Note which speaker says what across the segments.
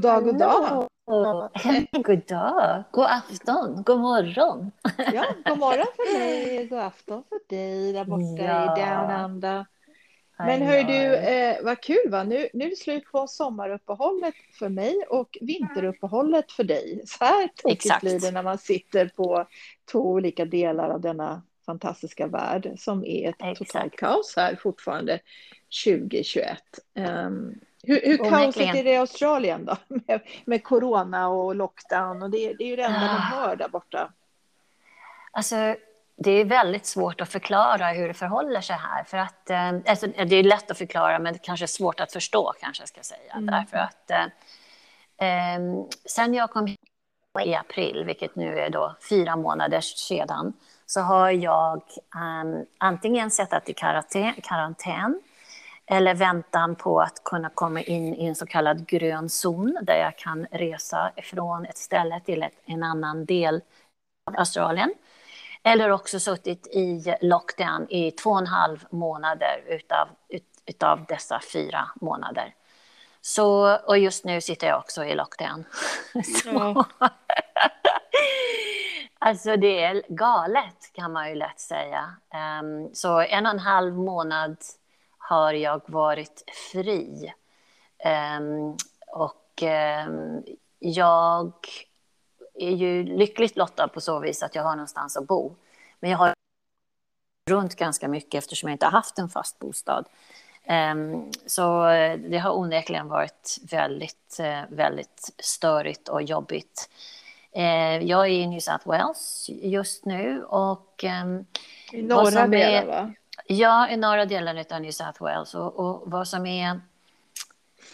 Speaker 1: God dag, god dag.
Speaker 2: God dag, god afton, god morgon.
Speaker 1: Ja, god morgon för mig, god afton för dig där borta ja. i Down Under. Men hör du, eh, vad kul va? Nu, nu är det slut på sommaruppehållet för mig och vinteruppehållet för dig. Så här tokigt blir det när man sitter på två olika delar av denna fantastiska värld som är ett Exakt. totalt kaos här fortfarande 2021. Um, ehm, hur, hur kaosigt är det i Australien då? Med, med corona och lockdown och det, det är ju det enda man ah. hör där borta.
Speaker 2: Alltså, det är väldigt svårt att förklara hur det förhåller sig här. För att, eh, alltså, det är lätt att förklara, men det kanske är svårt att förstå, kanske jag ska säga. Mm. Därför att eh, ehm, sen jag kom hit i april, vilket nu är då fyra månader sedan, så har jag um, antingen suttit i karantän, karantän eller väntan på att kunna komma in i en så kallad grön zon där jag kan resa från ett ställe till ett, en annan del av Australien. Eller också suttit i lockdown i två och en halv månader utav, ut, utav dessa fyra månader. Så, och just nu sitter jag också i lockdown. Mm. alltså det är galet kan man ju lätt säga. Um, så en och en halv månad har jag varit fri. Um, och um, jag är ju lyckligt lottad på så vis att jag har någonstans att bo. Men jag har runt ganska mycket eftersom jag inte har haft en fast bostad. Um, så det har onekligen varit väldigt, uh, väldigt störigt och jobbigt. Uh, jag är i New South Wales just nu och...
Speaker 1: I norra delen, va?
Speaker 2: Ja, i norra delen av New South Wales. Och, och vad som är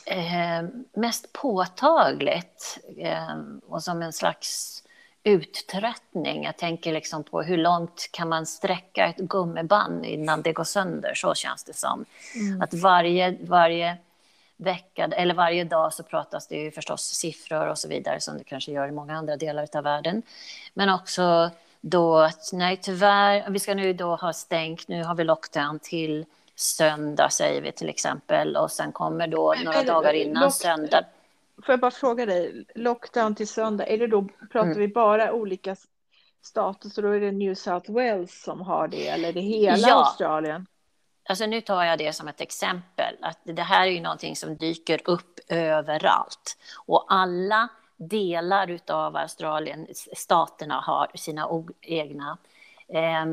Speaker 2: eh, mest påtagligt eh, och som en slags uttröttning. Jag tänker liksom på hur långt kan man sträcka ett gummiband innan det går sönder, så känns det som. Mm. Att varje, varje vecka eller varje dag så pratas det ju förstås siffror och så vidare som det kanske gör i många andra delar av världen. Men också då att nej tyvärr, vi ska nu då ha stängt, nu har vi lockdown till söndag säger vi till exempel och sen kommer då några men, dagar innan lock, söndag.
Speaker 1: Får jag bara fråga dig, lockdown till söndag, är det då, pratar mm. vi bara olika status och då är det New South Wales som har det eller är det hela ja. Australien?
Speaker 2: Alltså nu tar jag det som ett exempel, att det här är ju någonting som dyker upp överallt och alla delar av Australien, staterna har sina egna eh,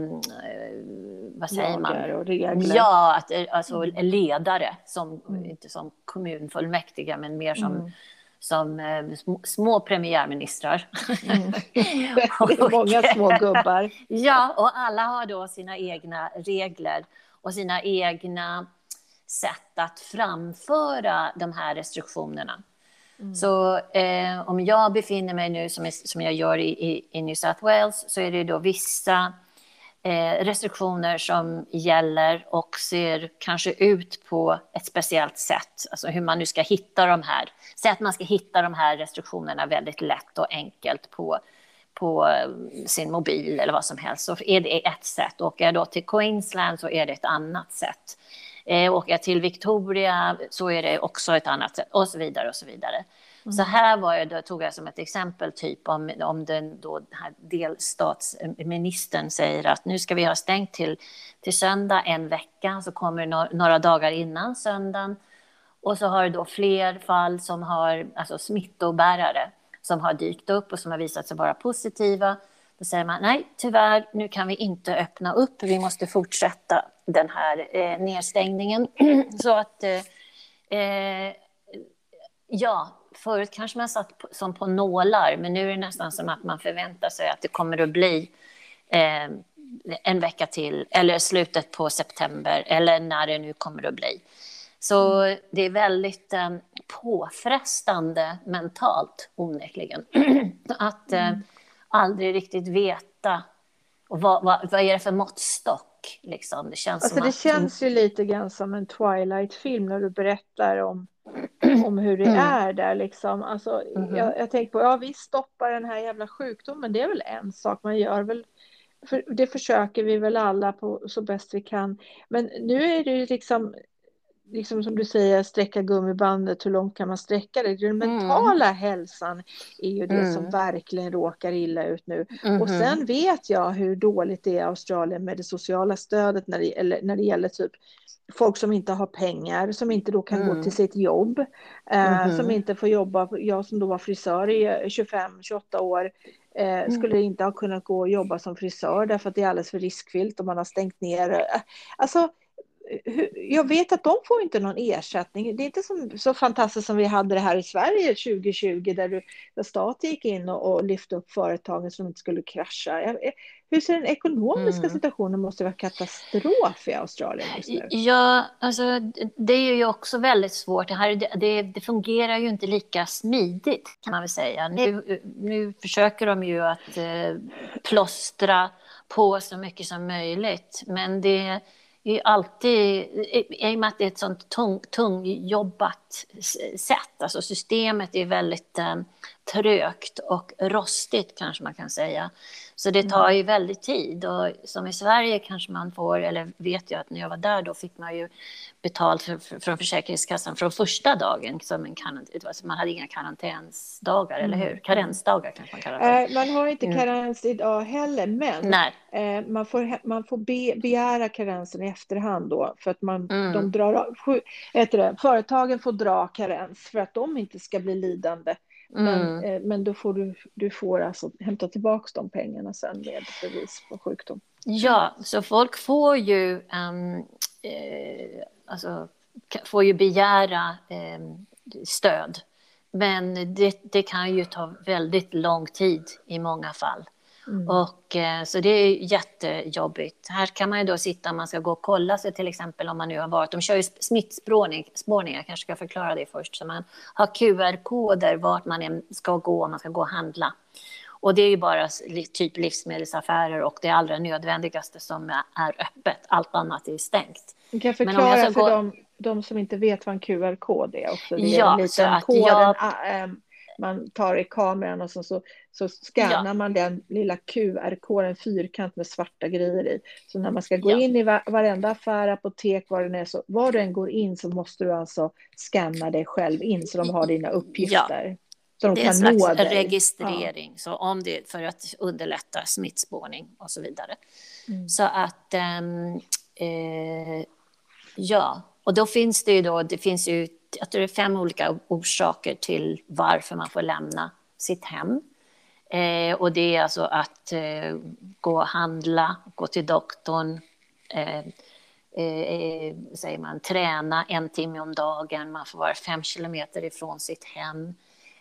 Speaker 2: vad säger man?
Speaker 1: Och regler.
Speaker 2: Ja, att, eh, alltså mm. ledare, som, mm. inte som kommunfullmäktige, men mer som, mm. som eh, små premiärministrar.
Speaker 1: Mm. är många små gubbar.
Speaker 2: ja, och alla har då sina egna regler och sina egna sätt att framföra de här restriktionerna. Mm. Så eh, om jag befinner mig nu, som, som jag gör i, i, i, New South Wales, så är det då vissa eh, restriktioner som gäller och ser kanske ut på ett speciellt sätt. Alltså hur man nu ska hitta de här. Säg att man ska hitta de här restriktionerna väldigt lätt och enkelt på, på eh, sin mobil eller vad som helst, så är det ett sätt. Åker jag då till Queensland så är det ett annat sätt. Eh, åker jag till Victoria så är det också ett annat sätt och så vidare och så vidare. Mm. Så här var jag, då tog jag som ett exempel typ om, om den då här delstatsministern säger att nu ska vi ha stängt till, till söndag en vecka, så kommer det några dagar innan söndagen. Och så har det då fler fall som har, alltså smittobärare, som har dykt upp och som har visat sig vara positiva. Då säger man nej, tyvärr, nu kan vi inte öppna upp, vi måste fortsätta den här eh, nedstängningen. så att, eh, eh, ja, förut kanske man satt på, som på nålar, men nu är det nästan som att man förväntar sig att det kommer att bli eh, en vecka till, eller slutet på september, eller när det nu kommer att bli. Så mm. det är väldigt eh, påfrestande mentalt, onekligen. att eh, aldrig riktigt veta och vad, vad, vad är det för måttstock Liksom. Det känns,
Speaker 1: alltså, det att... känns ju lite grann som en Twilight-film när du berättar om, om hur det mm. är där. Liksom. Alltså, mm. jag, jag tänker på, ja vi stoppar den här jävla sjukdomen, det är väl en sak man gör väl. För det försöker vi väl alla på så bäst vi kan. Men nu är det ju liksom liksom som du säger, sträcka gummibandet, hur långt kan man sträcka det? Den mm. mentala mm. hälsan är ju det mm. som verkligen råkar illa ut nu. Mm. Och sen vet jag hur dåligt det är i Australien med det sociala stödet när det, eller, när det gäller typ folk som inte har pengar, som inte då kan gå mm. till sitt jobb, eh, som inte får jobba. Jag som då var frisör i 25-28 år, eh, skulle inte ha kunnat gå och jobba som frisör därför att det är alldeles för riskfyllt och man har stängt ner. Alltså, jag vet att de får inte någon ersättning. Det är inte som, så fantastiskt som vi hade det här i Sverige 2020 där, du, där staten gick in och, och lyfte upp företagen så de inte skulle krascha. Hur ser den ekonomiska mm. situationen måste vara katastrof i Australien just nu?
Speaker 2: Ja, alltså det är ju också väldigt svårt. Det, här, det, det fungerar ju inte lika smidigt kan man väl säga. Nu, nu försöker de ju att eh, plåstra på så mycket som möjligt, men det är alltid, i och med att det är ett sånt tung, tungjobbat sätt, alltså systemet är väldigt eh, trögt och rostigt kanske man kan säga. Så det tar mm. ju väldigt tid och som i Sverige kanske man får, eller vet jag att när jag var där då fick man ju betalt för, för, från Försäkringskassan från första dagen. Som en karant, man hade inga karantänsdagar, mm. eller hur? Karensdagar kanske man kallar det.
Speaker 1: Äh, man har inte mm. karens mm. idag heller, men äh, man får, man får be, begära karensen i efterhand då för att man, mm. de drar, heter det, företagen får dra karens för att de inte ska bli lidande. Men, mm. eh, men då får du, du får alltså hämta tillbaka de pengarna sen med bevis på sjukdom.
Speaker 2: Ja, så folk får ju, um, eh, alltså, får ju begära eh, stöd. Men det, det kan ju ta väldigt lång tid i många fall. Mm. Och, eh, så det är jättejobbigt. Här kan man ju då sitta, man ska gå och kolla sig till exempel om man nu har varit, de kör ju smittspårning, spårning, jag kanske ska förklara det först, så man har QR-koder vart man ska gå om man ska gå och handla. Och det är ju bara typ livsmedelsaffärer och det allra nödvändigaste som är öppet, allt annat är stängt.
Speaker 1: Du kan förklara för gå... de, de, som inte vet vad en QR-kod är också. Det är ja, en liten kod, jag... man tar i kameran och så, så, så skannar ja. man den lilla QR-koden, en fyrkant med svarta grejer i. Så när man ska gå ja. in i varenda affär, apotek, var den är, så var du än går in så måste du alltså skanna dig själv in så de har dina uppgifter. Ja. Så de
Speaker 2: det är en slags registrering, ja. så om det, för att underlätta smittspårning och så vidare. Mm. Så att, ähm, äh, ja, och då finns det ju då, det finns ju jag tror det är fem olika orsaker till varför man får lämna sitt hem. Eh, och det är alltså att eh, gå och handla, gå till doktorn, eh, eh säger man, träna en timme om dagen, man får vara fem kilometer ifrån sitt hem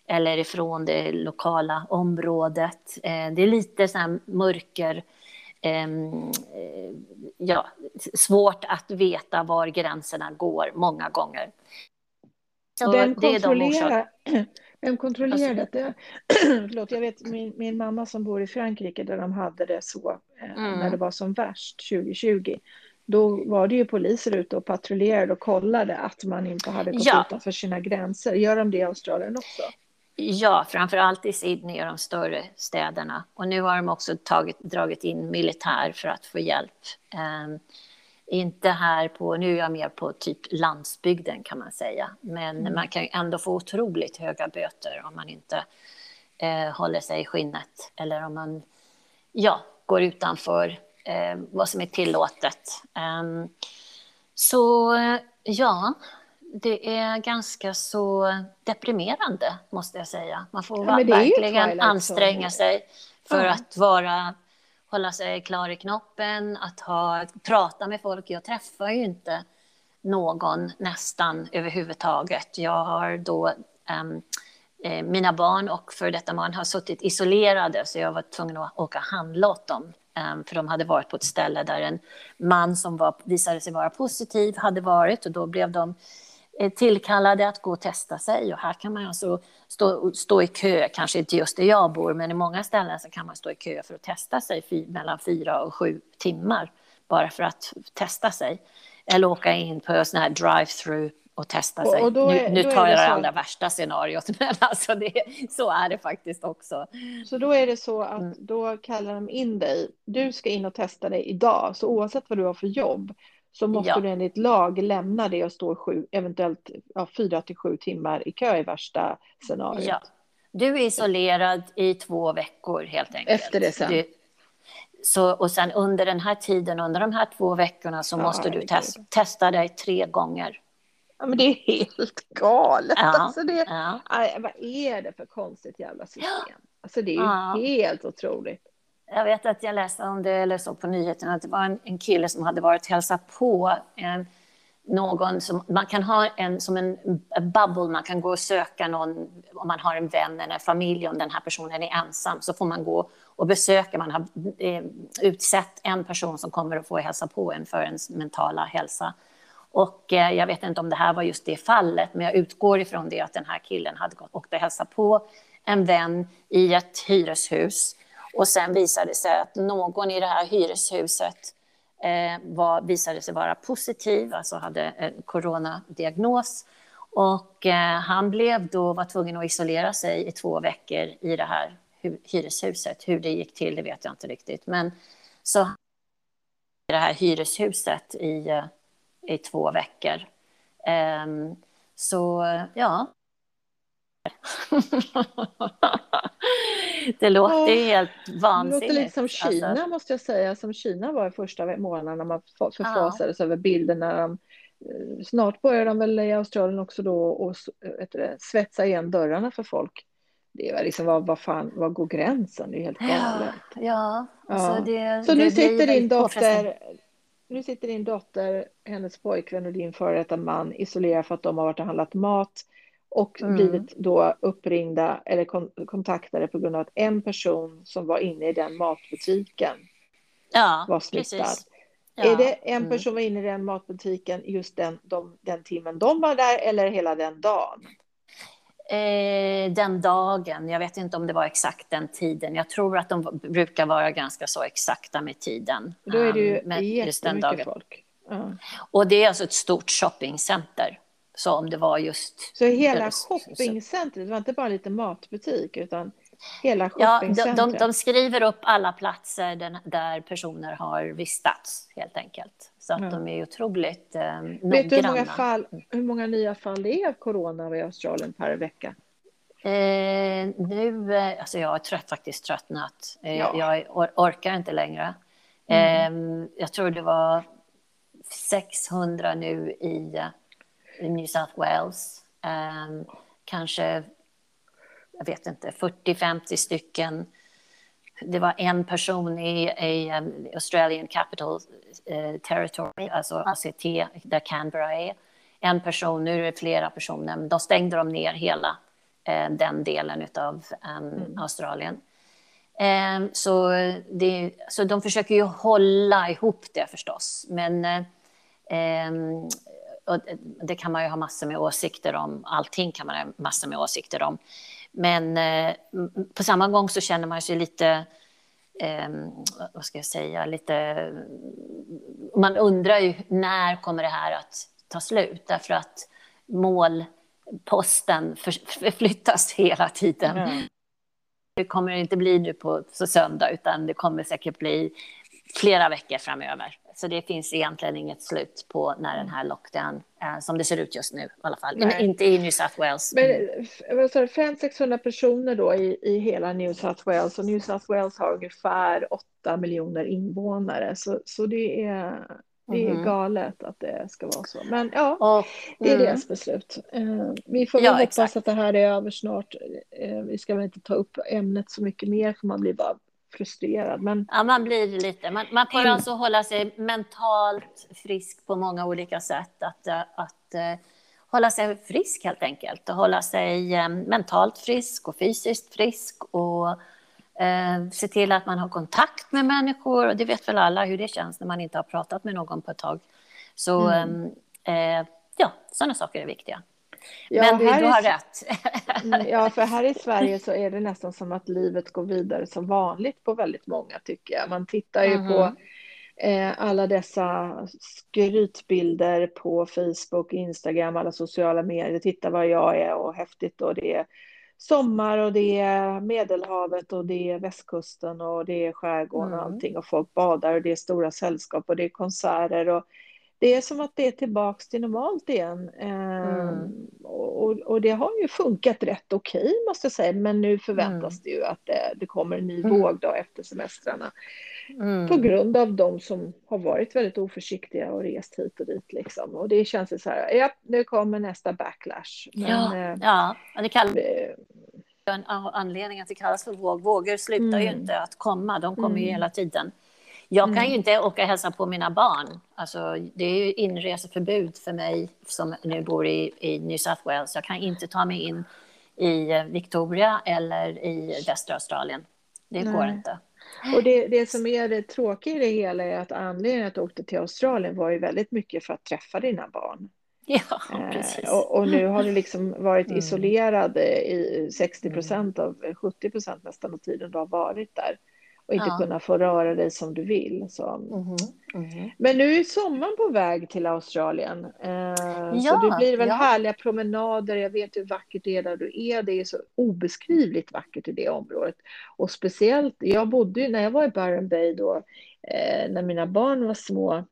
Speaker 2: eller ifrån det lokala området. Eh, det är lite så här mörker, ehm, eh, ja, svårt att veta var gränserna går många gånger.
Speaker 1: Så det kontrollerar, de vem kontrollerar alltså, detta? Förlåt, jag vet min, min mamma som bor i Frankrike där de hade det så eh, mm. när det var som värst 2020. Då var det ju poliser ute och patrullerade och kollade att man inte hade gått ja. utanför sina gränser. Gör de det i Australien också?
Speaker 2: Ja, framför allt i Sydney och de större städerna. Och nu har de också tagit, dragit in militär för att få hjälp. Um, inte här på, nu är jag mer på typ landsbygden kan man säga. Men mm. man kan ändå få otroligt höga böter om man inte eh, håller sig i skinnet. Eller om man ja, går utanför eh, vad som är tillåtet. Um, så ja, det är ganska så deprimerande måste jag säga. Man får ja, verkligen anstränga sig för ja. att vara hålla sig klar i knoppen, att ha, prata med folk. Jag träffar ju inte någon nästan överhuvudtaget. Jag har då um, mina barn och för detta man har suttit isolerade så jag var tvungen att åka och handla åt dem. Ehm, för de hade varit på ett ställe där en man som var, visade sig vara positiv hade varit och då blev de tillkallade att gå och testa sig. Och här kan man alltså stå, stå i kö, kanske inte just där jag bor, men i många ställen så kan man stå i kö för att testa sig fy, mellan fyra och sju timmar bara för att testa sig. Eller åka in på sån här drive-through och testa sig. Och är, nu, nu tar jag det, det allra värsta scenariot, men alltså det, så är det faktiskt också.
Speaker 1: Så då är det så att mm. då kallar de in dig. Du ska in och testa dig idag, så oavsett vad du har för jobb så måste ja. du enligt lag lämna det och stå sju, eventuellt ja, fyra till sju timmar i kö i värsta scenariot. Ja.
Speaker 2: Du är isolerad i två veckor helt enkelt.
Speaker 1: Efter det sen. Du,
Speaker 2: så, och sen under den här tiden, under de här två veckorna, så måste du tes testa dig tre gånger.
Speaker 1: Ja, men det är helt galet. Ja, alltså det, ja. aj, vad är det för konstigt jävla system? Alltså det är ju helt otroligt.
Speaker 2: Jag vet att jag läste om det, eller så på nyheterna, att det var en, en kille som hade varit hälsat på en, någon som, man kan ha en, som en bubble, man kan gå och söka någon, om man har en vän eller en familj, om den här personen är ensam, så får man gå och besöka, man har eh, utsett en person som kommer att få hälsa på en för ens mentala hälsa. Och eh, jag vet inte om det här var just det fallet, men jag utgår ifrån det att den här killen hade gått och hälsat på en vän i ett hyreshus. Och sen visade det sig att någon i det här hyreshuset eh, var, visade sig vara positiv, alltså hade en coronadiagnos. Och eh, han blev då, var tvungen att isolera sig i två veckor i det här hyreshuset. Hur det gick till, det vet jag inte riktigt. Men så i det här hyreshuset i, eh, i två veckor. Ehm, så ja. det låter oh, helt vansinnigt. Det
Speaker 1: låter lite som Kina alltså. måste jag säga, som Kina var i första månaderna man förfasades ja. över bilderna. De, eh, snart börjar de väl i Australien också då och det, svetsa igen dörrarna för folk. Det är liksom, vad, vad fan, vad går gränsen? Det är helt galet.
Speaker 2: Ja, ja. Alltså det,
Speaker 1: Så nu sitter din dotter, nu sitter din dotter, hennes pojkvän och din före detta man isolerade för att de har varit och handlat mat och mm. blivit då uppringda eller kon kontaktade på grund av att en person som var inne i den matbutiken ja, var smittad. Ja. Är det en mm. person var inne i den matbutiken just den, de, den timmen de var där eller hela den dagen?
Speaker 2: Eh, den dagen. Jag vet inte om det var exakt den tiden. Jag tror att de brukar vara ganska så exakta med tiden.
Speaker 1: Då är det ju um, jättemycket folk.
Speaker 2: Uh. Och det är alltså ett stort shoppingcenter. Så om det var just...
Speaker 1: Så hela shoppingcentret, det var inte bara lite matbutik utan hela shoppingcentret?
Speaker 2: Ja, de, de, de skriver upp alla platser den, där personer har vistats helt enkelt. Så att ja. de är otroligt eh,
Speaker 1: Vet du hur många, fall, hur många nya fall det är av corona i Australien per vecka?
Speaker 2: Eh, nu, eh, alltså jag har trött, faktiskt tröttnat. Eh, ja. Jag or orkar inte längre. Mm. Eh, jag tror det var 600 nu i New South Wales. Ehm, kanske, jag vet inte, 40-50 stycken det var en person i, i um, Australian Capital uh, Territory, alltså ACT, där Canberra är. En person, nu är det flera personer, men då stängde de ner hela uh, den delen av um, mm. Australien. Så, det, så de försöker ju hålla ihop det förstås, men um, och det kan man ju ha massor med åsikter om. Allting kan man ha massor med åsikter om. Men eh, på samma gång så känner man sig lite, eh, vad ska jag säga, lite... Man undrar ju när kommer det här att ta slut? Därför att målposten förflyttas hela tiden. Mm. Det kommer inte bli nu på söndag, utan det kommer säkert bli flera veckor framöver. Så det finns egentligen inget slut på när den här lockdown, eh, som det ser ut just nu i alla fall. Nej. Inte i New South Wales.
Speaker 1: Men vad sa 500-600 personer då i, i hela New South Wales och New South Wales har ungefär 8 miljoner invånare. Så, så det är, det är mm. galet att det ska vara så. Men ja, och, det är mm. deras beslut. Uh, vi får väl ja, hoppas exakt. att det här är över snart. Uh, vi ska väl inte ta upp ämnet så mycket mer för man blir bara frustrerad. Men...
Speaker 2: Ja, man blir lite. Man, man får mm. alltså hålla sig mentalt frisk på många olika sätt. Att, eh, att uh, hålla sig frisk helt enkelt. Och hålla sig um, mentalt frisk och fysiskt frisk. Och uh, se till att man har kontakt med människor. Och det vet väl alla hur det känns när man inte har pratat med någon på ett tag. Så mm. um, uh, ja, sådana saker är viktiga. Ja, Men du, du har rätt.
Speaker 1: Mm, ja, för här i Sverige så är det nästan som att livet går vidare som vanligt på väldigt många tycker jag. Man tittar ju mm -hmm. på mhm. eh, alla dessa skrytbilder på Facebook, Instagram, alla sociala medier. Titta vad jag är och häftigt och det är sommar och det är Medelhavet och det är västkusten och det är skärgården och mm. allting och folk badar och det är stora sällskap och det är konserter och det är som att det är tillbaks till normalt igen. Mm. Och, och, det har ju funkat rätt okej måste jag säga, men nu förväntas mm. det ju att det, det kommer en ny mm. våg då efter semestrarna. Mm. På grund av de som har varit väldigt oförsiktiga och rest hit och dit liksom. Och det känns ju så här, ja, nu kommer nästa backlash.
Speaker 2: Men, ja, äh, ja, det kallas en anledning att det kallas för våg. Vågor slutar mm. ju inte att komma, de kommer mm. ju hela tiden. Jag kan ju mm. inte åka och hälsa på mina barn. Alltså, det är ju inreseförbud för mig som nu bor i, i New South Wales. Jag kan inte ta mig in i eh, Victoria eller i västra Australien. Det Nej. går inte.
Speaker 1: Och det, det som är det tråkiga i det hela är att anledningen att du åkte till Australien var ju väldigt mycket för att träffa dina barn.
Speaker 2: Ja, precis.
Speaker 1: Eh, och, och, nu har du liksom varit mm. isolerad i 60 procent av 70 procent nästan av tiden du har varit där och inte ja. kunna få röra dig som du vill. Så. Mm -hmm. Men nu är sommaren på väg till Australien. Eh, ja, så det blir väl ja. härliga promenader. Jag vet hur vackert det är där du är. Det är så obeskrivligt vackert i det området. Och speciellt, jag bodde ju när jag var i Byron Bay då, eh, när mina barn var små,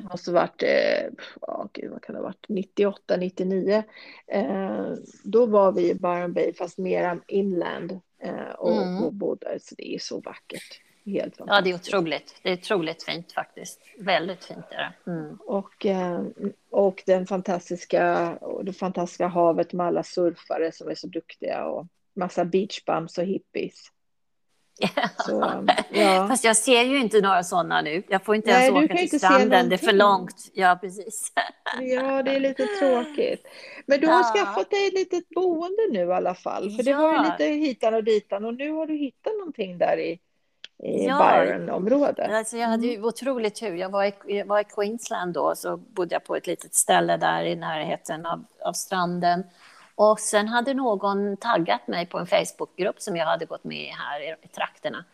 Speaker 1: måste ha varit, eh, oh, gud, vad kan det ha varit, 98, 99. Eh, då var vi i Byron Bay fast mer inland och, mm. och bodde. Så det är så vackert. Helt
Speaker 2: ja, det är otroligt. Det är otroligt fint faktiskt. Väldigt fint är det.
Speaker 1: Mm. Och, eh, och den fantastiska, det fantastiska havet med alla surfare som är så duktiga och massa beachbums och hippies.
Speaker 2: Så, ja. Fast jag ser ju inte några sådana nu. Jag får inte Nej, ens åka till stranden, det är för långt. Ja, precis.
Speaker 1: Ja, det är lite tråkigt. Men du har ja. skaffat dig ett litet boende nu i alla fall. För det ja. var ju lite hitan och ditan och nu har du hittat någonting där i, i ja. Byron-området.
Speaker 2: Alltså jag hade ju mm. otroligt tur. Jag var, i, jag var i Queensland då, så bodde jag på ett litet ställe där i närheten av, av stranden. Och sen hade någon taggat mig på en Facebookgrupp som jag hade gått med i här i, trakterna.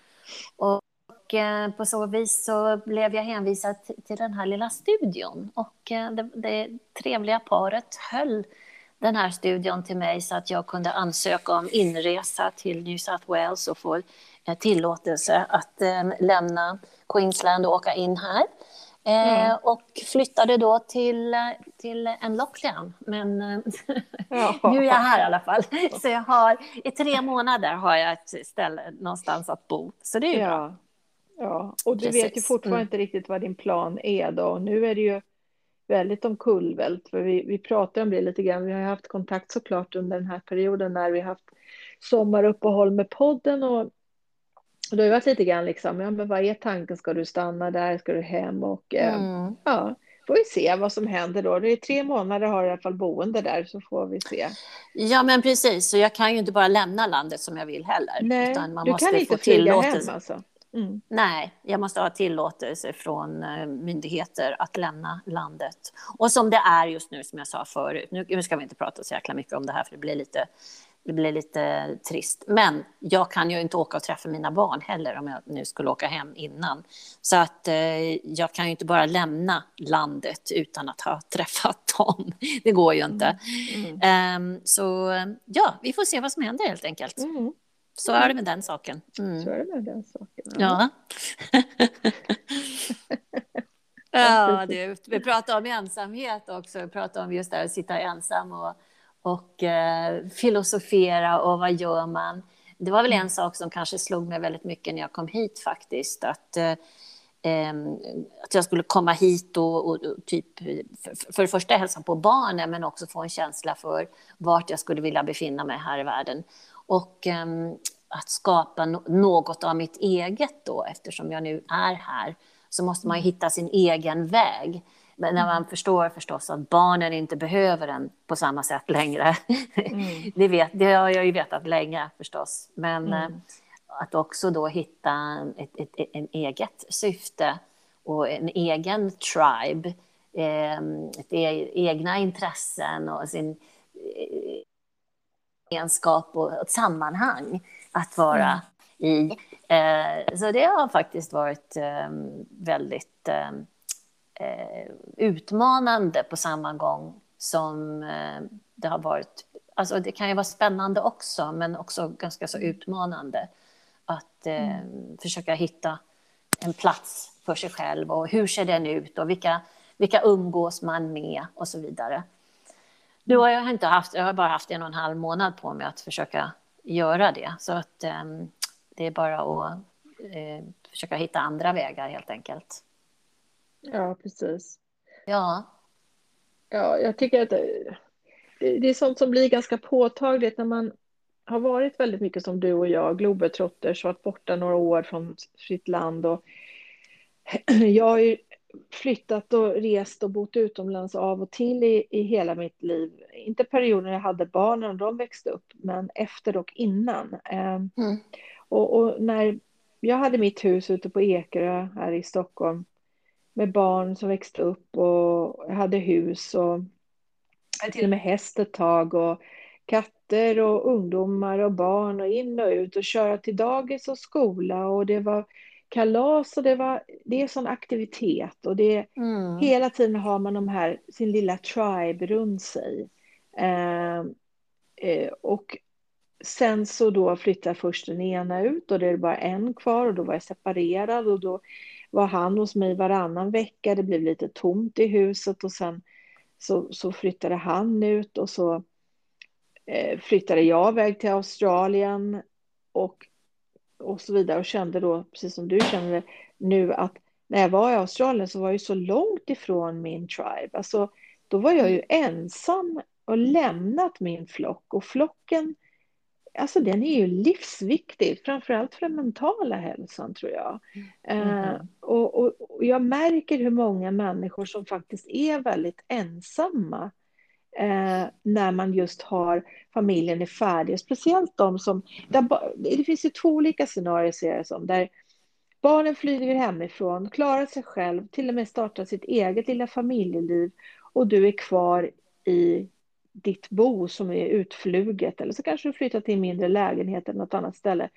Speaker 2: Och eh, på så vis så blev jag hänvisad till den här lilla studion. Och eh, det, det trevliga paret höll den här studion till mig så att jag kunde ansöka om inresa till New South Wales och få eh, tillåtelse att lämna Queensland och åka in här. Eh, mm. Och flyttade då till, till en lockdown. Men eh, ja. nu är jag här i alla fall. Så jag har, i tre månader har jag ett ställe någonstans att bo. Så det är ju ja. bra.
Speaker 1: Ja, och du Precis. vet ju fortfarande mm. inte riktigt vad din plan är då. Nu är det ju väldigt omkullvält, för vi, vi pratar om det lite grann. Vi har haft kontakt såklart under den här perioden när vi haft sommaruppehåll med podden och då har varit lite grann liksom, ja men vad är tanken, ska du stanna där, ska du hem och eh, mm. ja, får vi se vad som händer då. Det är tre månader har i alla fall boende där så får vi se.
Speaker 2: Ja men precis, så jag kan ju inte bara lämna landet som jag vill heller.
Speaker 1: Nej, utan man du måste kan inte få flyga hem alltså?
Speaker 2: Mm. Nej, jag måste ha tillåtelse från eh, myndigheter att lämna landet. Och som det är just nu, som jag sa förut, nu ska vi inte prata så jäkla mycket om det här för det blir lite det blir lite trist. Men jag kan ju inte åka och träffa mina barn heller om jag nu skulle åka hem innan. Så att eh, jag kan ju inte bara lämna landet utan att ha träffat dem. Det går ju inte. Mm. Mm. Um, så ja, vi får se vad som händer helt enkelt. Mm. Så är det med den saken.
Speaker 1: Mm. Så är det med den saken.
Speaker 2: Ja. ja, det, vi pratar om ensamhet också. Vi pratar om just det här att sitta ensam och och eh, filosofera och vad gör man? Det var väl en mm. sak som kanske slog mig väldigt mycket när jag kom hit faktiskt. Att, eh, att jag skulle komma hit och, och, och typ, för, för det första hälsa på barnen men också få en känsla för vart jag skulle vilja befinna mig här i världen. Och eh, att skapa no något av mitt eget då, eftersom jag nu är här, så måste man mm. hitta sin egen väg. Men när man förstår förstås att barnen inte behöver en på samma sätt längre. Mm. det, vet, det har jag ju vetat länge förstås. Men mm. Eh, att också då hitta ett, ett, ett, en eget syfte och en egen tribe. Eh, ett e egna intressen och sin eh, egenskap och ett sammanhang att vara mm. i. Eh, så det har faktiskt varit eh, väldigt eh, eh, utmanande på samma gång som eh, det har varit. Alltså det kan ju vara spännande också, men också ganska så utmanande att eh, mm. försöka hitta en plats för sig själv och hur ser den ut och vilka, vilka umgås man med och så vidare. Nu har jag inte haft, jag har bara haft en och en halv månad på mig att försöka göra det. Så att um, det är bara att uh, försöka hitta andra vägar helt enkelt.
Speaker 1: Ja, precis.
Speaker 2: Ja.
Speaker 1: Ja, jag tycker att det, det är sånt som blir ganska påtagligt när man har varit väldigt mycket som du och jag, globetrotters, varit borta några år från sitt land. Och jag har ju flyttat och rest och bott utomlands av och till i, i hela mitt liv. Inte perioden jag hade barnen, de växte upp, men efter och innan. Ehm, mm. Och, och, när jag hade mitt hus ute på Ekerö här i Stockholm med barn som växte upp och jag hade hus och till och med häst ett tag och katter och ungdomar och barn och in och ut och köra till dagis och skola och det var kalas och det var, det är sån aktivitet och det mm. hela tiden har man de här, sin lilla tribe runt sig. Eh, eh, och sen så då flyttade först den ena ut och det är bara en kvar och då var jag separerad och då var han hos mig varannan vecka. Det blev lite tomt i huset och sen så, så flyttade han ut och så eh, flyttade jag iväg till Australien och, och så vidare och kände då, precis som du känner nu, att när jag var i Australien så var jag så långt ifrån min tribe. Alltså, då var jag ju ensam och lämnat min flock och flocken alltså den är ju livsviktig, framförallt för den mentala hälsan tror jag. Mm. Uh, och, och, och, jag märker hur många människor som faktiskt är väldigt ensamma eh, när man just har familjen är färdig, speciellt de som, där, det finns ju två olika scenarier ser jag som, där barnen flyger hemifrån, klarar sig själv, till och med startar sitt eget lilla familjeliv och du är kvar i ditt bo som är utfluget eller så kanske du flyttar till en mindre lägenhet eller något annat ställe.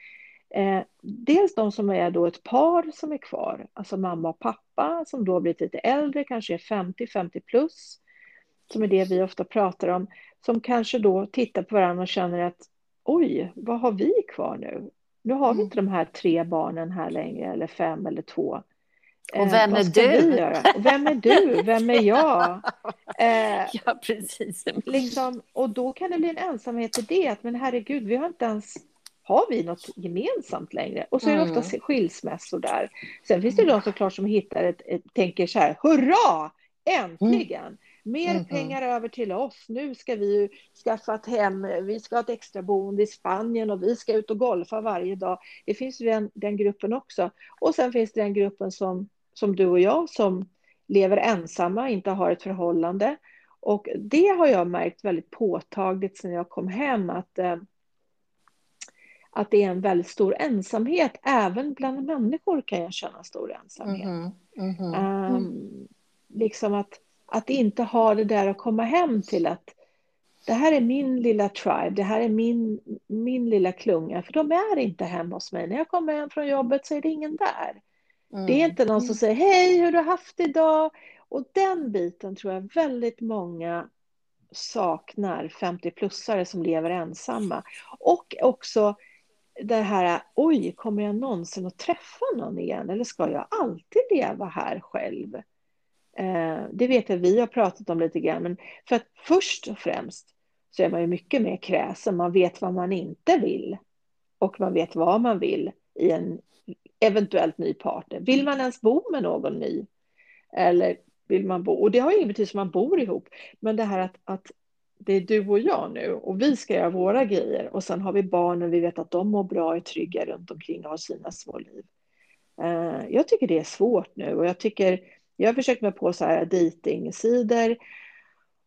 Speaker 1: Eh, dels de som är då ett par som är kvar, alltså mamma och pappa som då blivit lite äldre, kanske är 50, 50 plus, som är det vi ofta pratar om, som kanske då tittar på varandra och känner att oj, vad har vi kvar nu? Nu har vi mm. inte de här tre barnen här längre, eller fem eller två.
Speaker 2: Och vem eh, är du?
Speaker 1: Vem är du? Vem är jag?
Speaker 2: Eh, ja, precis.
Speaker 1: Liksom, och då kan det bli en ensamhet i det, att men herregud, vi har inte ens har vi något gemensamt längre? Och så är det ofta mm. skilsmässor där. Sen finns det de såklart som hittar ett, ett tänker så här, hurra, äntligen! Mm. Mer mm. pengar över till oss. Nu ska vi skaffa ett hem. Vi ska ha ett extra boende i Spanien och vi ska ut och golfa varje dag. Det finns ju den, den gruppen också. Och sen finns det den gruppen som, som du och jag som lever ensamma, inte har ett förhållande. Och det har jag märkt väldigt påtagligt sedan jag kom hem att, eh, att det är en väldigt stor ensamhet. Även bland människor kan jag känna stor ensamhet. Mm -hmm. Mm um, liksom att att inte ha det där att komma hem till att det här är min lilla tribe, det här är min, min lilla klunga, för de är inte hemma hos mig. När jag kommer hem från jobbet så är det ingen där. Mm. Det är inte någon som säger hej, hur har du haft idag? Och den biten tror jag väldigt många saknar 50-plussare som lever ensamma. Och också det här, oj, kommer jag någonsin att träffa någon igen? Eller ska jag alltid leva här själv? Eh, det vet jag vi har pratat om lite grann, men för att först och främst så är man ju mycket mer kräsen. Man vet vad man inte vill och man vet vad man vill i en eventuellt ny partner. Vill man ens bo med någon ny? Eller vill man bo? Och det har ju ingen betydelse om man bor ihop, men det här att, att det är du och jag nu och vi ska göra våra grejer och sen har vi barnen, vi vet att de mår bra, är trygga runt omkring och har sina små liv. Eh, jag tycker det är svårt nu och jag tycker jag har försökt mig på så här dejtingsidor.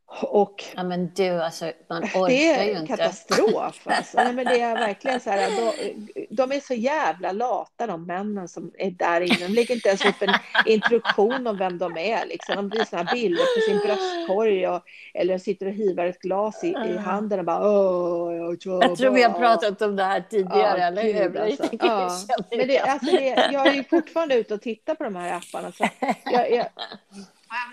Speaker 1: Och
Speaker 2: ja, men du, alltså, man orkar
Speaker 1: det är
Speaker 2: inte.
Speaker 1: katastrof. Alltså. Nej, men det är verkligen så här, de, de, är så jävla lata de männen som är där inne. De lägger inte ens upp en introduktion om vem de är. Liksom. De visar såna bilder på sin bröstkorg och, eller sitter och hivar ett glas i, i handen och bara Åh, jag,
Speaker 2: jag tror vi har pratat om det här tidigare, ja, eller hur? Alltså.
Speaker 1: Ja. Men det, alltså det, jag är ju fortfarande ute och tittar på de här apparna. Så jag, jag,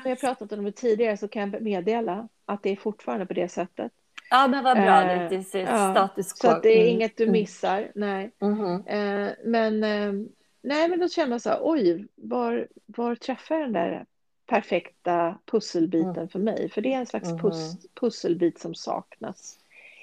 Speaker 1: Om jag pratat om det tidigare så kan jag meddela att det är fortfarande på det sättet.
Speaker 2: Ja, men vad bra. Eh, det är ja, status
Speaker 1: quo. Så det är mm. inget du missar. Nej. Mm. men, eh, nej, men då känner jag så här, oj, var, var träffar jag den där perfekta pusselbiten mm. för mig. För det är en slags mm. pus pusselbit som saknas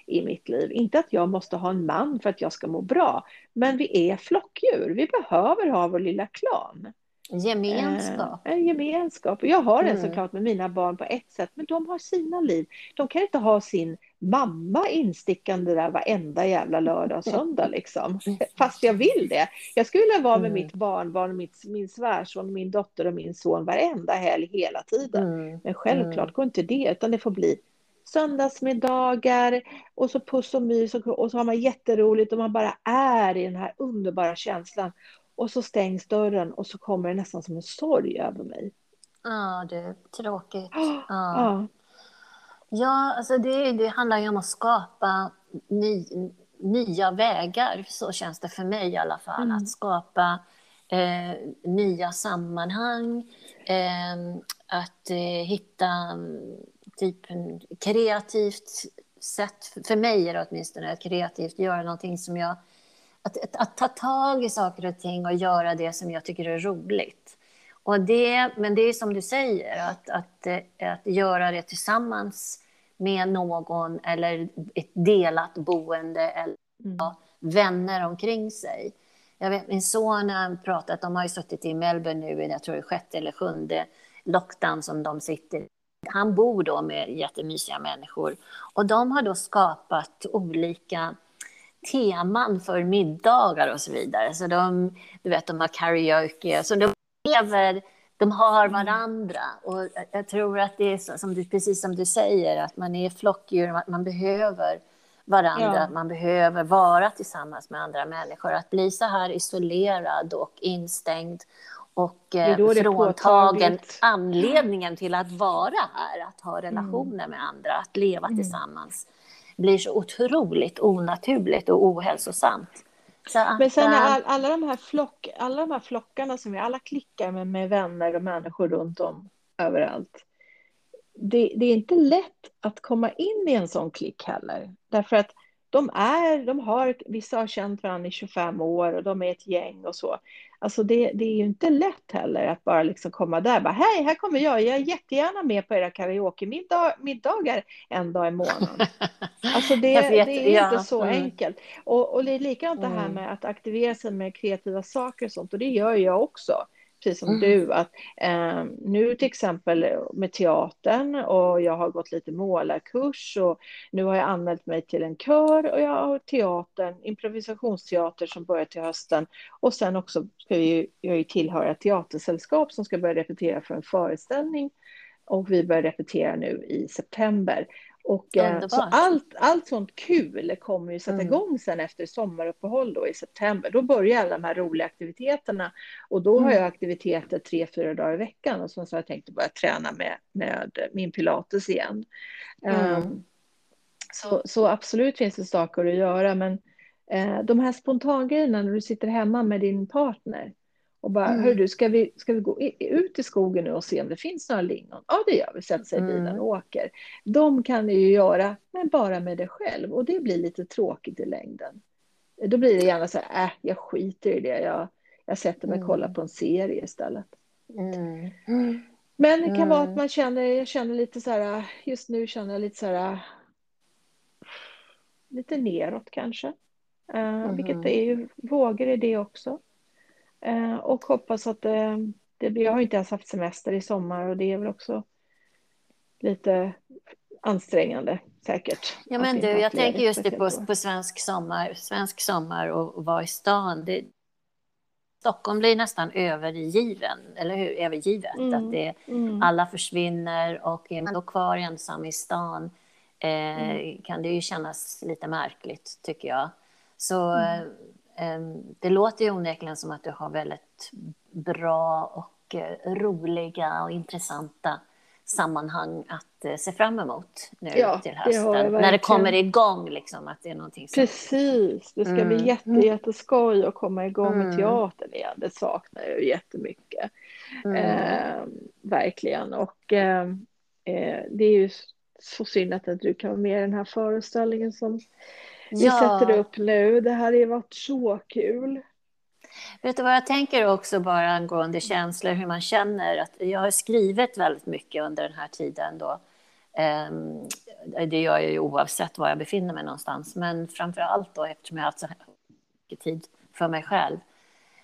Speaker 1: i mitt liv. Inte att jag måste ha en man för att jag ska må bra, men vi är flockdjur. Vi behöver ha vår lilla klan.
Speaker 2: Gemenskap.
Speaker 1: Eh, en gemenskap. Jag har mm. såklart med mina barn på ett sätt, men de har sina liv. De kan inte ha sin mamma instickande där varenda jävla lördag och söndag liksom. Fast jag vill det. Jag skulle vilja vara med mm. mitt barnbarn, mitt, min svärson, min dotter och min son varenda helg hela tiden. Mm. Men självklart mm. går inte det, utan det får bli söndagsmiddagar och så puss och mys och, och så har man jätteroligt och man bara är i den här underbara känslan. Och så stängs dörren och så kommer det nästan som en sorg över mig.
Speaker 2: Ja, det är tråkigt. Ja. ja. Ja, alltså det, det handlar ju om att skapa ny, nya vägar, så känns det för mig i alla fall. Mm. Att skapa eh, nya sammanhang, eh, att eh, hitta typ kreativt sätt, för mig är det åtminstone ett kreativt, göra någonting som jag... Att, att, att, ta tag i saker och ting och göra det som jag tycker är roligt. Och det, men det är som du säger, att, att, att göra det tillsammans med någon eller ett delat boende eller mm. vänner omkring sig. Jag vet, min son har pratat, de har ju suttit i Melbourne nu i jag tror sjätte eller sjunde lockdown som de sitter Han bor då med jättemysiga människor och de har då skapat olika teman för middagar och så vidare. Så de, du vet, de har karaoke, så de lever de har mm. varandra. Och jag tror att det är så, som du, precis som du säger, att man är flockdjur, att man behöver varandra, ja. man behöver vara tillsammans med andra människor. Att bli så här isolerad och instängd och eh, fråntagen anledningen till att vara här, att ha relationer mm. med andra, att leva mm. tillsammans, blir så otroligt onaturligt och ohälsosamt.
Speaker 1: Att, Men sen all, alla, de här flock, alla de här flockarna som vi alla klickar med, med vänner och människor runt om överallt. Det, det, är inte lätt att komma in i en sån klick heller. Därför att de är, de har, vissa har känt varandra i 25 år och de är ett gäng och så. Alltså det, det är ju inte lätt heller att bara liksom komma där bara hej, här kommer jag, jag är jättegärna med på era karaoke-middagar en dag i månaden. Alltså det, det är ja. inte så mm. enkelt. Och, och det är likadant det här mm. med att aktivera sig med kreativa saker och sånt och det gör jag också precis som mm. du, att eh, nu till exempel med teatern och jag har gått lite målarkurs och nu har jag anmält mig till en kör och jag har teatern, improvisationsteater som börjar till hösten och sen också ska vi, jag ju tillhöra ett teatersällskap som ska börja repetera för en föreställning och vi börjar repetera nu i september. Och, eh, så allt, allt sånt kul kommer ju sätta mm. igång sen efter sommaruppehåll då i september. Då börjar alla de här roliga aktiviteterna och då mm. har jag aktiviteter tre, fyra dagar i veckan och så har jag tänkt att börja träna med, med min pilates igen. Mm. Um, så, så absolut finns det saker att göra men uh, de här spontangrejerna när du sitter hemma med din partner och bara, mm. du, ska vi, ska vi gå ut i skogen nu och se om det finns några lingon? Ja, det gör vi. Sätter sig i bilen mm. och åker. De kan du ju göra, men bara med dig själv. Och det blir lite tråkigt i längden. Då blir det gärna så här, äh, jag skiter i det. Jag, jag sätter mig och kollar mm. på en serie istället. Mm. Men det kan mm. vara att mm. man känner, jag känner lite så här, just nu känner jag lite så här, lite neråt kanske. Uh, vilket är ju vågor i det också. Eh, och hoppas att det, det Jag har inte ens haft semester i sommar och det är väl också lite ansträngande säkert.
Speaker 2: Ja men du, jag tänker just det på, på svensk sommar, svensk sommar och, och vara i stan. Det, Stockholm blir nästan övergiven, eller hur? Övergivet. Mm. Att det, mm. Alla försvinner och är man då kvar ensam i stan eh, mm. kan det ju kännas lite märkligt, tycker jag. Så mm. Ehm, det låter ju onekligen som att du har väldigt bra och eh, roliga och intressanta sammanhang att eh, se fram emot nu ja, till hösten. Det när det kommer igång, liksom, att det är någonting
Speaker 1: som... Precis, det ska mm. bli jätte, jätteskoj att komma igång mm. med teatern igen. Det saknar jag jättemycket. Mm. Eh, verkligen. Och eh, eh, det är ju så synd att du kan vara med i den här föreställningen som vi ja. sätter upp nu. Det här har varit så kul.
Speaker 2: Vet du vad jag tänker också bara angående känslor, hur man känner? Att jag har skrivit väldigt mycket under den här tiden då. Ehm, det gör jag ju oavsett var jag befinner mig någonstans, men framför allt då eftersom jag har haft så mycket tid för mig själv.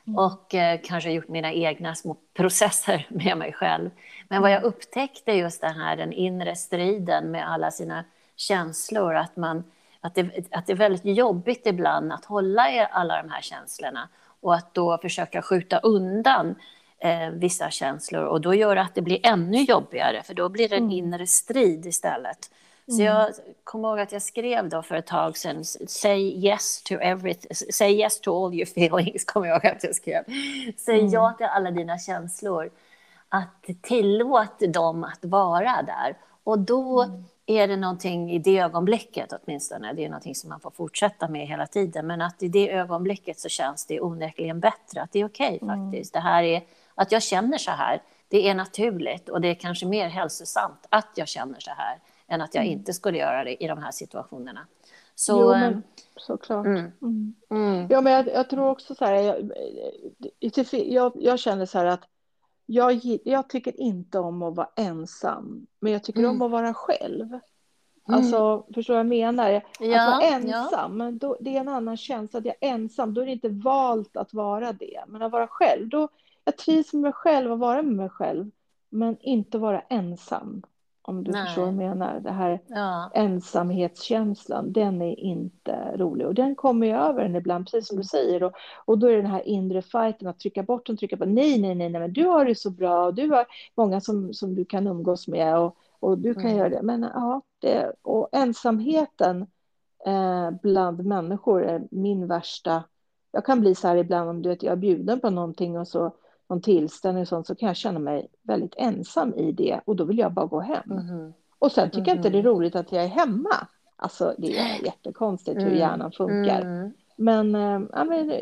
Speaker 2: Mm. Och eh, kanske gjort mina egna små processer med mig själv. Men vad jag upptäckte just den här den inre striden med alla sina känslor, att, man, att, det, att det är väldigt jobbigt ibland att hålla i alla de här känslorna och att då försöka skjuta undan eh, vissa känslor och då gör det att det blir ännu jobbigare för då blir det en mm. inre strid istället. Så mm. jag kommer ihåg att jag skrev då för ett tag sedan, say yes to everything, say yes to all your feelings, kommer jag ihåg att jag skrev. Säg mm. ja till alla dina känslor. Att tillåt dem att vara där. Och då mm. Är det någonting i det ögonblicket åtminstone, det är någonting som man får fortsätta med hela tiden, men att i det ögonblicket så känns det onekligen bättre, att det är okej okay, mm. faktiskt. Det här är, att jag känner så här, det är naturligt och det är kanske mer hälsosamt att jag känner så här än att jag mm. inte skulle göra det i de här situationerna.
Speaker 1: Så, jo, men, såklart. Mm. Mm. Mm. Ja, men jag, jag, tror också så här, jag, jag, jag, känner så här att jag, jag tycker inte om att vara ensam, men jag tycker om mm. att vara själv. Mm. Alltså, förstår jag menar? Ja, att vara ensam, ja. då, det är en annan känsla. Att jag är ensam, då är det inte valt att vara det. Men att vara själv, då jag trivs med mig själv och vara med mig själv, men inte vara ensam. Om du Nej. förstår vad jag menar. Det här ja. ensamhetskänslan, den är inte rolig. Och den kommer ju över en ibland, precis som du säger. Och, och då är det den här inre fighten, att trycka bort den, trycka på. Nej, nej, nej, nej, men du har det så bra. Och du har många som, som du kan umgås med. Och, och du kan mm. göra det. Men ja, det, och ensamheten eh, bland människor är min värsta. Jag kan bli så här ibland om du vet, jag är bjuden på någonting och så någon tillställning och sånt så kan jag känna mig väldigt ensam i det och då vill jag bara gå hem. Mm. Och sen tycker mm. jag inte det är mm-hmm. roligt att jag är hemma. Alltså det är jättekonstigt hur mm. hjärnan funkar. Mm. Men, äh, ja, men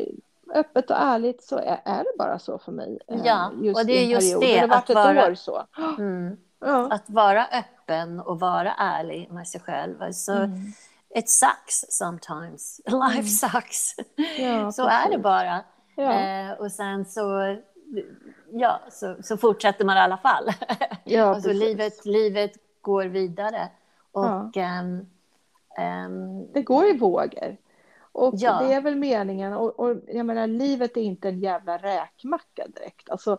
Speaker 1: öppet och ärligt så är, är, det bara så för mig.
Speaker 2: Eh, ja, just och det är just det. det att, vara, så. Mm. Ja. att vara öppen och vara ärlig med sig själv. Alltså, mm. It sucks sometimes. Life sucks. Ja, så precis. är det bara. Ja. Eh, och sen så ja, så, så fortsätter man i alla fall. Ja, alltså, livet, livet går vidare. Och, ja. um,
Speaker 1: um, det går i vågor. Och ja. det är väl meningen. Och, och, jag menar, livet är inte en jävla räkmacka direkt. Alltså,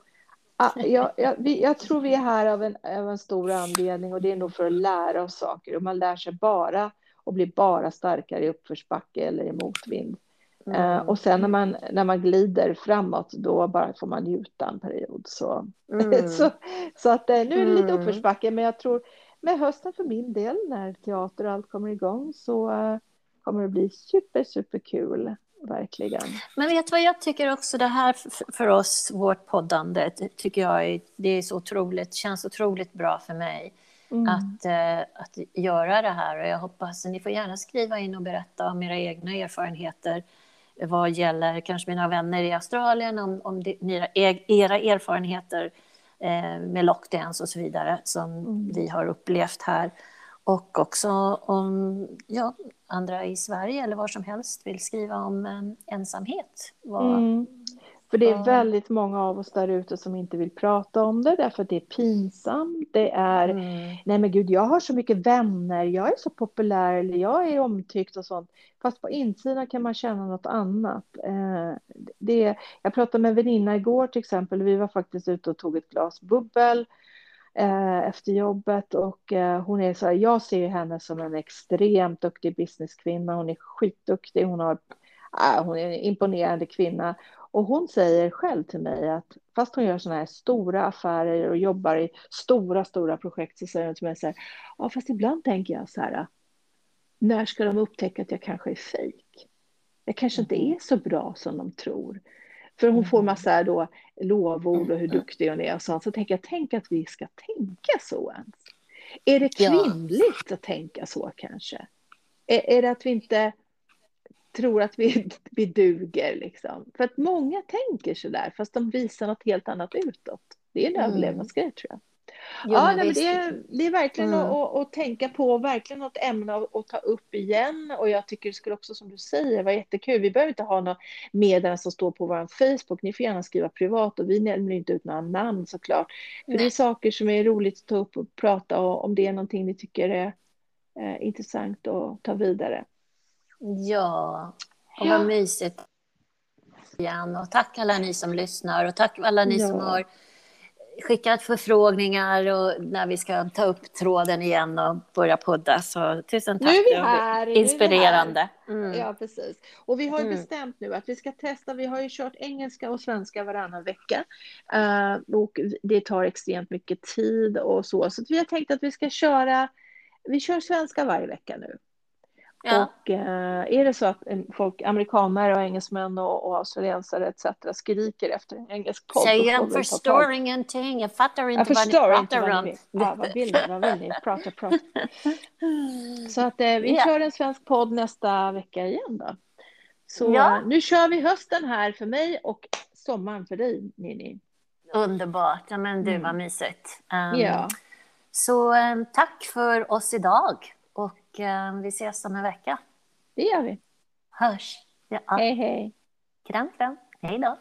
Speaker 1: jag, jag, vi, jag tror vi är här av en, av en stor anledning och det är nog för att lära oss saker. Och man lär sig bara och blir bara starkare i uppförsbacke eller i motvind. Mm. Uh, och sen när man, när man glider framåt, då bara får man njuta en period. Så, mm. så, så att uh, nu är det lite mm. uppförsbacke, men jag tror med hösten för min del, när teater och allt kommer igång, så uh, kommer det bli super, super kul. Verkligen.
Speaker 2: Men vet du vad jag tycker också det här för oss, vårt poddande, tycker jag är, det är så otroligt, känns otroligt bra för mig. Mm. Att, att göra det här och jag hoppas, ni får gärna skriva in och berätta om era egna erfarenheter vad gäller kanske mina vänner i Australien, om, om det, era erfarenheter eh, med lockdowns och så vidare som mm. vi har upplevt här. Och också om ja, andra i Sverige eller var som helst vill skriva om eh, ensamhet. Vad, mm.
Speaker 1: För det är väldigt många av oss där ute som inte vill prata om det därför att det är pinsamt. Det är, mm. nej men gud, jag har så mycket vänner, jag är så populär eller jag är omtyckt och sånt. Fast på insidan kan man känna något annat. Eh, det, jag pratade med en väninna igår till exempel, vi var faktiskt ute och tog ett glas bubbel eh, efter jobbet och eh, hon är så här, jag ser henne som en extremt duktig businesskvinna, hon är skitduktig, hon har äh, hon är en imponerande kvinna och hon säger själv till mig att fast hon gör sådana här stora affärer och jobbar i stora, stora projekt så säger hon till mig så här, ja fast ibland tänker jag så här, när ska de upptäcka att jag kanske är fejk? Jag kanske inte mm. är så bra som de tror. För hon får mm. massa då lovord och hur duktig hon är och sånt. Så tänker jag, tänk att vi ska tänka så ens. Är det kvinnligt ja. att tänka så kanske? Är, är det att vi inte tror att vi, vi duger. Liksom. För att många tänker så där, fast de visar något helt annat utåt. Det är en mm. överlevnadsgrej tror jag. Jo, ja, nej, det, är, det är verkligen mm. att, att, tänka på, verkligen något ämne att, att ta upp igen. Och jag tycker det skulle också, som du säger, vara jättekul. Vi behöver inte ha något meddelande som står på vår Facebook. Ni får gärna skriva privat och vi nämner inte ut några namn såklart. För nej. det är saker som är roligt att ta upp och prata om det är någonting ni tycker är eh, intressant att ta vidare.
Speaker 2: Ja, och vad mysigt igen. Och tack alla ni som lyssnar och tack alla ni ja. som har skickat förfrågningar och när vi ska ta upp tråden igen och börja podda. Så tusen tack.
Speaker 1: Nu är vi här.
Speaker 2: Inspirerande.
Speaker 1: Mm. Ja, precis. Och vi har ju mm. bestämt nu att vi ska testa. Vi har ju kört engelska och svenska varannan vecka. Uh, och det tar extremt mycket tid och så. Så vi har tänkt att vi ska köra. Vi kör svenska varje vecka nu. Ja. Och eh, är det så att folk, amerikaner och engelsmän och, och australiensare etc. skriker efter en engelsk podd.
Speaker 2: Säg jag förstår ingenting, jag fattar inte jag vad ni pratar om.
Speaker 1: Ja, vad vill ni? Vad vill ni? Prata, prata. Så att eh, vi ja. kör en svensk podd nästa vecka igen då. Så ja. nu kör vi hösten här för mig och sommaren för dig, Nini.
Speaker 2: Underbart. Ja, men du, mm. vad mysigt. Um, ja. Så um, tack för oss idag. Eh, vi ses om en vecka.
Speaker 1: Det gör vi.
Speaker 2: Hörs.
Speaker 1: Ja. Hej, hej.
Speaker 2: Kram, kram. Hej då.